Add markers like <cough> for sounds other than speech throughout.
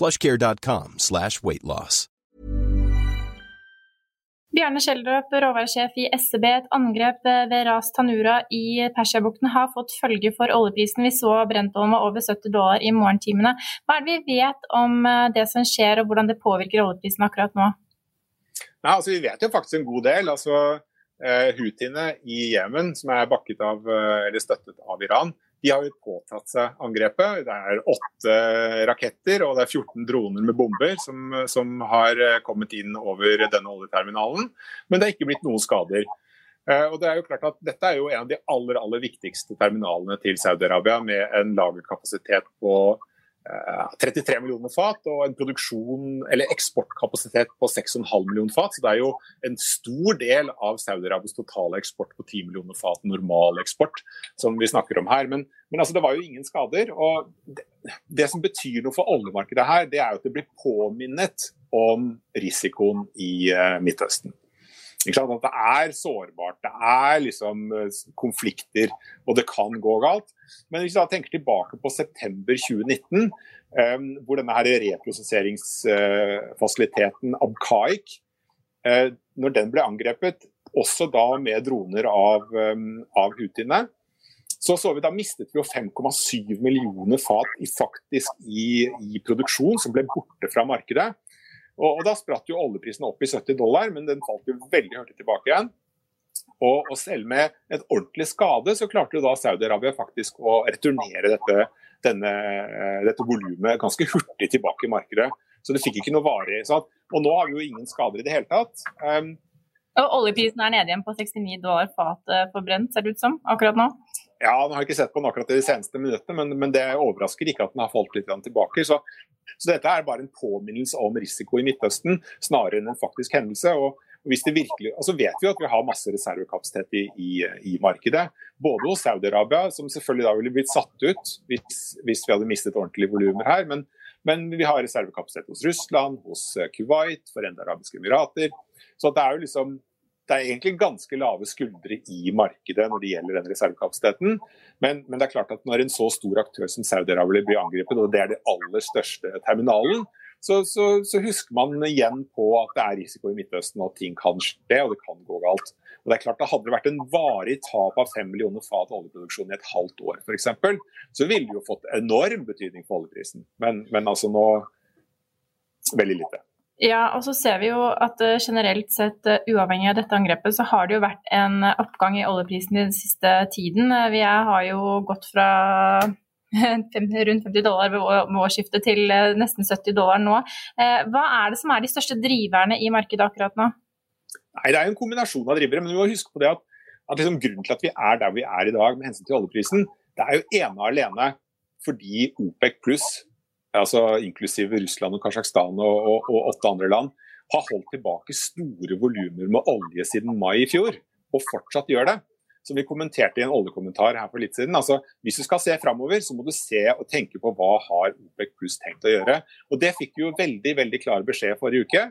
plushcare.com slash weightloss. Bjarne Schjelderup, råværsjef i SEB. Et angrep ved Ras Tanura i Persiabukten har fått følge for oljeprisen. Vi så Brentollen var over 70 dollar i morgentimene. Hva er det vi vet om eh, det som skjer, og hvordan det påvirker oljeprisen akkurat nå? Nei, altså Vi vet jo faktisk en god del. altså eh, Houthiene i Jemen, som er bakket av, eh, eller støttet av Iran, de har jo påtatt seg angrepet. Det er åtte raketter og det er 14 droner med bomber som, som har eh, kommet inn over denne oljeterminalen. Men det er ikke blitt noen skader. Eh, og det er jo klart at Dette er jo en av de aller, aller viktigste terminalene til Saudi-Arabia, med en lagerkapasitet på 33 eh, millioner fat og en produksjon, eller eksportkapasitet på 6,5 millioner fat. Så det er jo en stor del av Saudi-Arabias totale eksport på 10 millioner fat, normal eksport, som vi snakker om her. Men, men altså, det var jo ingen skader. og det, det, som betyr noe for oljemarkedet her, det er jo at det blir påminnet om risikoen i uh, Midtøsten. At det er sårbart, det er liksom eh, konflikter, og det kan gå galt. Men hvis vi tenker tilbake på september 2019, um, hvor denne her reprosesseringsfasiliteten uh, Abkaik, uh, når den ble angrepet, også da med droner av, um, av Houthiene, så så vi da mistet vi jo 5,7 millioner fat i, faktisk i, i, produksjon som ble borte fra markedet. Og, og Da spratt jo oljeprisen opp i 70 dollar, men den falt jo veldig hurtig tilbake igjen. Og, og, selv med et ordentlig skade, så klarte jo da Saudi-Arabia faktisk å returnere dette, denne, dette volumet ganske hurtig tilbake i markedet. Så det fikk ikke noe varig. Og nå har vi jo ingen skader i det hele tatt. Um, og oljeprisen er nede igjen på 69 dollar fatet for brent, ser det ut som, akkurat nå? Ja, nå har jeg ikke sett på den akkurat de seneste minuttene, men, men, det overrasker ikke at den har falt litt tilbake. Så, så, dette er bare en påminnelse om risiko i Midtøsten, snarere enn en faktisk hendelse. og hvis det virkelig, altså vet vi at vi har masse reservekapasitet i, i, i markedet. Både hos Saudi-Arabia, som selvfølgelig da ville blitt satt ut hvis, hvis vi hadde mistet ordentlige volumer her. Men, men, vi har reservekapasitet hos Russland, hos Kuwait, Forente arabiske emirater. Så det er jo liksom det er egentlig ganske lave skuldre i markedet når det gjelder den reservekapasiteten. Men, men, det er klart at når en så stor aktør som Saudi-Arabia blir angrepet, og det er den aller største terminalen, så, så, så, husker man igjen på at det er risiko i Midtøsten, og at ting kan skje og det kan gå galt. Og det er klart at Hadde det vært en varig tap av 5 millioner fat oljeproduksjon i et halvt år f.eks., så ville det jo fått enorm betydning for oljeprisen. Men, men altså nå veldig lite. Ja, og så ser vi jo at uh, generelt sett, uh, uavhengig av dette angrepet, så har det jo vært en oppgang i oljeprisen den siste tiden. Vi har jo gått fra <laughs> rundt 50 dollar ved årsskiftet til nesten 70 dollar nå. Hva er det som er de største driverne i markedet akkurat nå? Nei, Det er jo en kombinasjon av drivere, men vi må huske på det at, at liksom grunnen til at vi er der vi er i dag med hensyn til oljeprisen, det er jo ene og alene fordi OPEC pluss altså inklusive Russland og Kasjokstan og, og, og, åtte andre land, har holdt tilbake store volumer med olje siden mai i fjor, og fortsatt gjør det. Som vi kommenterte i en oljekommentar her for litt siden. altså Hvis du skal se framover, så må du se og tenke på hva har OPEC pluss tenkt å gjøre. Og Det fikk vi jo veldig veldig klar beskjed forrige uke.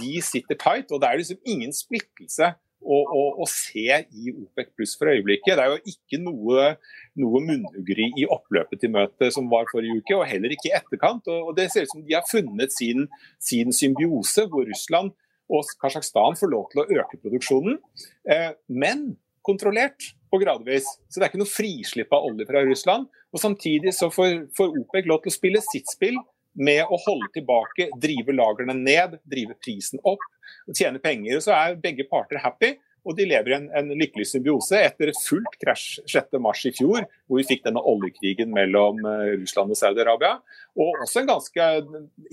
De sitter tight, og det er liksom ingen splittelse å, å, å, se i OPEC pluss for øyeblikket. Det er jo ikke noe, noe munnhuggeri i oppløpet til møtet som var forrige uke, og heller ikke i etterkant. Og, og Det ser ut som de har funnet sin, sin symbiose, hvor Russland og Kasjokstan får lov til å øke produksjonen, eh, men kontrollert og gradvis. Så det er ikke noe frislipp av olje fra Russland. Og Samtidig så får, får OPEC lov til å spille sitt spill med å holde tilbake, drive lagrene ned, drive prisen opp, og tjene penger. Så er begge parter happy. Og de lever i en, en, lykkelig symbiose etter et fullt krasj 6.3 i fjor, hvor vi fikk denne oljekrigen mellom eh, Russland og Saudi-Arabia. Og også en ganske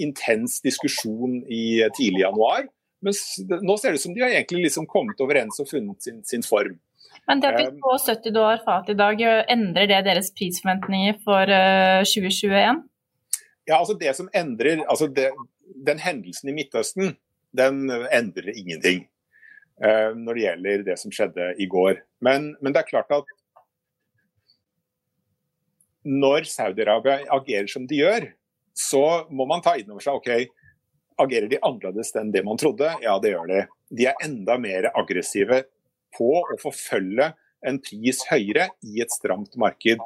intens diskusjon i tidlig januar. Men nå ser det ut som de har egentlig liksom kommet overens og funnet sin, sin form. Men det at vi får 70 dollar fat i dag, endrer det deres prisforventninger for 2021? Ja, altså det som endrer, altså det, Den hendelsen i Midtøsten den endrer ingenting uh, når det gjelder det som skjedde i går. Men, men det er klart at når Saudi-Arabia agerer som de gjør, så må man ta inn over seg ok, agerer de annerledes enn det man trodde? Ja, det gjør de. De er enda mer aggressive på å forfølge en pris høyere i et stramt marked.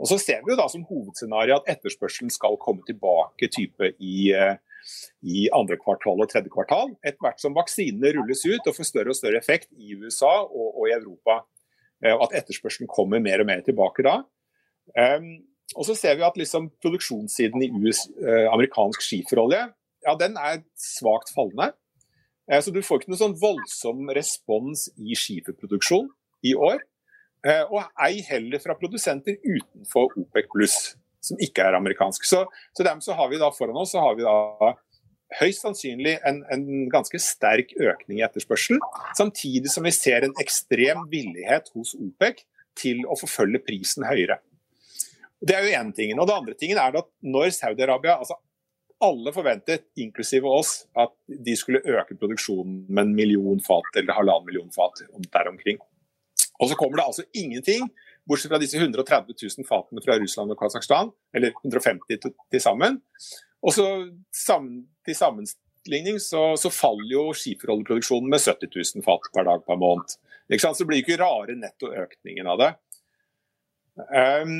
Og så ser vi jo da som hovedscenario at etterspørselen skal komme tilbake type i, eh, i andre kvartal og tredje kvartal. Etter hvert som vaksinene rulles ut og får større og større effekt i USA og, og i Europa. Eh, at etterspørselen kommer mer og mer tilbake da. Um, og så ser vi at liksom produksjonssiden i US, uh, amerikansk skiferolje ja, den er svakt fallende. Så du får ikke noen sånn voldsom respons i skiferproduksjon i år. Uh, og ei heller fra produsenter utenfor OPEC pluss som ikke er amerikansk. Så, så dermed så har vi da foran oss så har vi da høyst sannsynlig en, en, ganske sterk økning i etterspørselen, samtidig som vi ser en ekstrem villighet hos OPEC til å forfølge prisen høyere. Det er jo ene tingen. Og det andre tingen er at når Saudi-Arabia altså Alle forventet, inklusive oss, at de skulle øke produksjonen med en million fat eller halvannen million fat der omkring. Og så kommer det altså ingenting Bortsett fra disse 130 000 fatene fra Russland og Kasakhstan, eller 150 til, sammen. Og så sammen, til sammenligning så, så, faller jo skiferoljeproduksjonen med 70 000 fat per dag per måned. Så det blir ikke rare nettoøkningen av det. Um,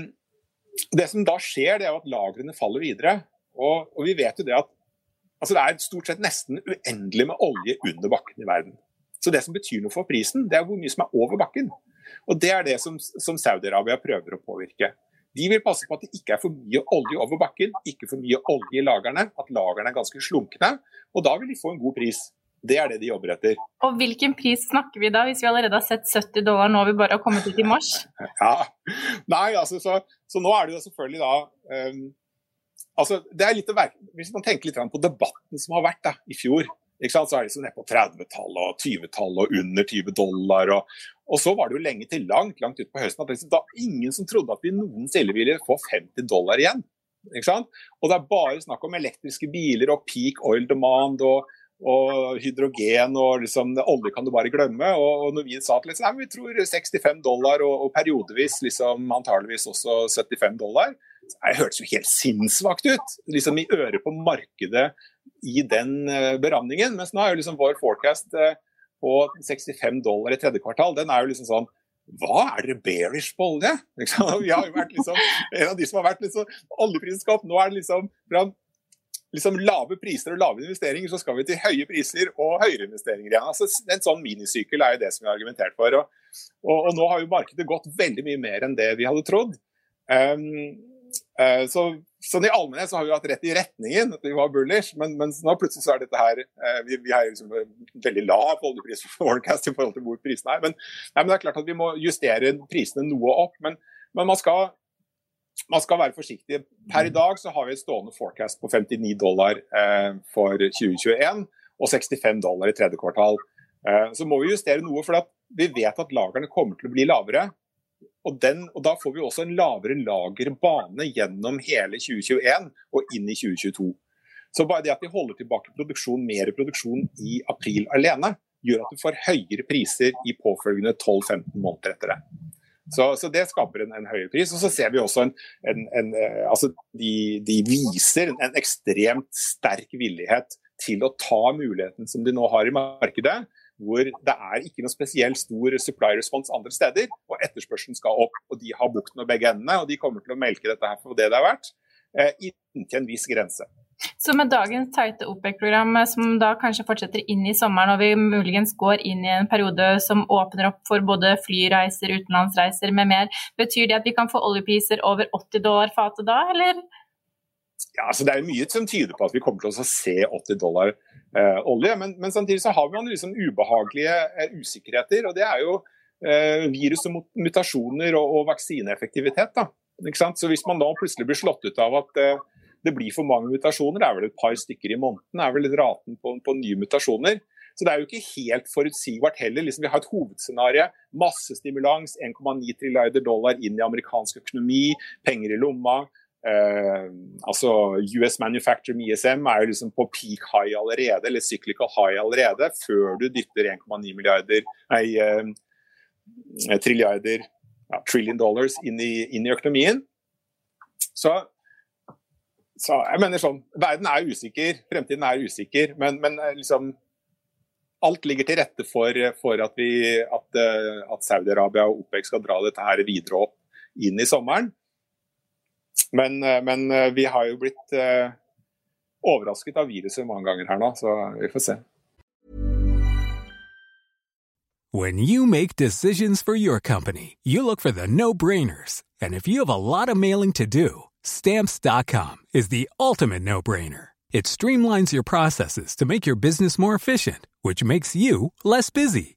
det som da skjer, det er at lagrene faller videre. Og, og vi vet jo det at altså det er stort sett nesten uendelig med olje under bakken i verden. Så det som betyr noe for prisen, det er hvor mye som er over bakken. Og Det er det som, som Saudi-Arabia prøver å påvirke. De vil passe på at det ikke er for mye olje over bakken, ikke for mye olje i lagrene, at lagrene er ganske slunkne. Og da vil de få en god pris. Det er det de jobber etter. Og hvilken pris snakker vi da, hvis vi allerede har sett 70 dollar nå vi bare har kommet ut i mars? <laughs> Ja, Nei, altså, så, så nå er det jo selvfølgelig da um, altså, det er litt å være, Hvis man tenker litt på debatten som har vært da, i fjor, så er det nede på 30-tallet og 20-tallet og under 20 dollar. Og, og, så var det jo lenge til langt langt utpå høsten at liksom, da ingen som trodde at vi noensinne ville få 50 dollar igjen. Og det er bare snakk om elektriske biler og peak oil demand og, og hydrogen og liksom, olje kan du bare glemme. Og, og når vi sa at liksom, nei, vi tror 65 dollar og, og periodevis liksom, antageligvis også 75 dollar, det hørtes jo helt sinnssvakt ut. Liksom i øret på markedet i den uh, beramningen. Mens nå er jo liksom vår forecast uh, på 65 dollar i tredje kvartal, den er jo liksom sånn hva er dere bearish på olje? <laughs> Vi har jo vært liksom, en av de som har vært liksom oljeprisenskap. Nå er det liksom fra liksom lave priser og lave investeringer, så skal vi til høye priser og høyere investeringer igjen. Altså, en sånn minisykkel er jo det som vi har argumentert for. Og, og, og, nå har jo markedet gått veldig mye mer enn det vi hadde trodd. Um, så sånn I allmennhet så har vi hatt rett i retningen, at vi var bullish, men, men nå plutselig så er dette her uh, Vi, vi har liksom veldig lav oljepris for <laughs> forecast i forhold til hvor prisene er. Men, nei, men, det er klart at vi må justere prisene noe opp. Men, men man, skal, man skal være forsiktig. Per i dag så har vi et stående forecast på 59 dollar eh, for 2021 og 65 dollar i tredje kvartal. så må vi justere noe, for vi vet at lagrene kommer til å bli lavere. Og, den, og, Da får vi også en lavere lagerbane gjennom hele 2021 og inn i 2022. Så bare det at vi holder tilbake produksjon, mer produksjon i april alene, gjør at du får høyere priser i påfølgende 12-15 måneder etter det. Så, så, det skaper en, en, høyere pris. Og så ser vi også en, en, en eh, altså de, de, viser en ekstremt sterk villighet til å ta muligheten som de nå har i markedet, hvor det er ikke noe spesielt stor supply response andre steder, og etterspørselen skal opp. og De har bukten og begge endene, og de kommer til å melke dette her for det det er verdt, eh, inntil en viss grense. Så med dagens tighte OPEC-program, eh, som da kanskje fortsetter inn i sommeren, og vi muligens går inn i en periode som åpner opp for både flyreiser, utenlandsreiser med mer, betyr det at vi kan få oljepriser over 80 dollar fatet da, eller? Ja, altså Det er mye som tyder på at vi kommer til å se 80 dollar eh, olje. Men, men, samtidig så har man liksom ubehagelige eh, usikkerheter. og Det er jo eh, virus og mutasjoner og, og vaksineeffektivitet. da. Så Hvis man da plutselig blir slått ut av at eh, det blir for mange mutasjoner, det er vel et par stykker i måneden, er vel raten på, på nye mutasjoner. Så det er jo ikke helt forutsigbart heller. Liksom, vi har et hovedscenario, masse stimulans, 1,9 trilliarder dollar inn i amerikansk økonomi, penger i lomma. Uh, altså US Manufacturing ISM er jo liksom på peak high allerede, eller cyclical high allerede, før du dytter 1,9 milliarder nei, eh, trilliarder ja, trillion dollars inn i, inn i økonomien. Så, så, jeg mener sånn Verden er usikker, fremtiden er usikker, men, men eh, liksom Alt ligger til rette for, for at, vi, at, at Saudi-Arabia og OPEC skal dra dette her videre opp inn i sommeren. Men, eh, men, eh, vi har jo blitt uh, overrasket av viruset mange ganger her nå, så vi får se. When you make decisions for your company, you look for the no-brainers. And if you have a lot of mailing to do, stamps.com is the ultimate no-brainer. It streamlines your processes to make your business more efficient, which makes you less busy.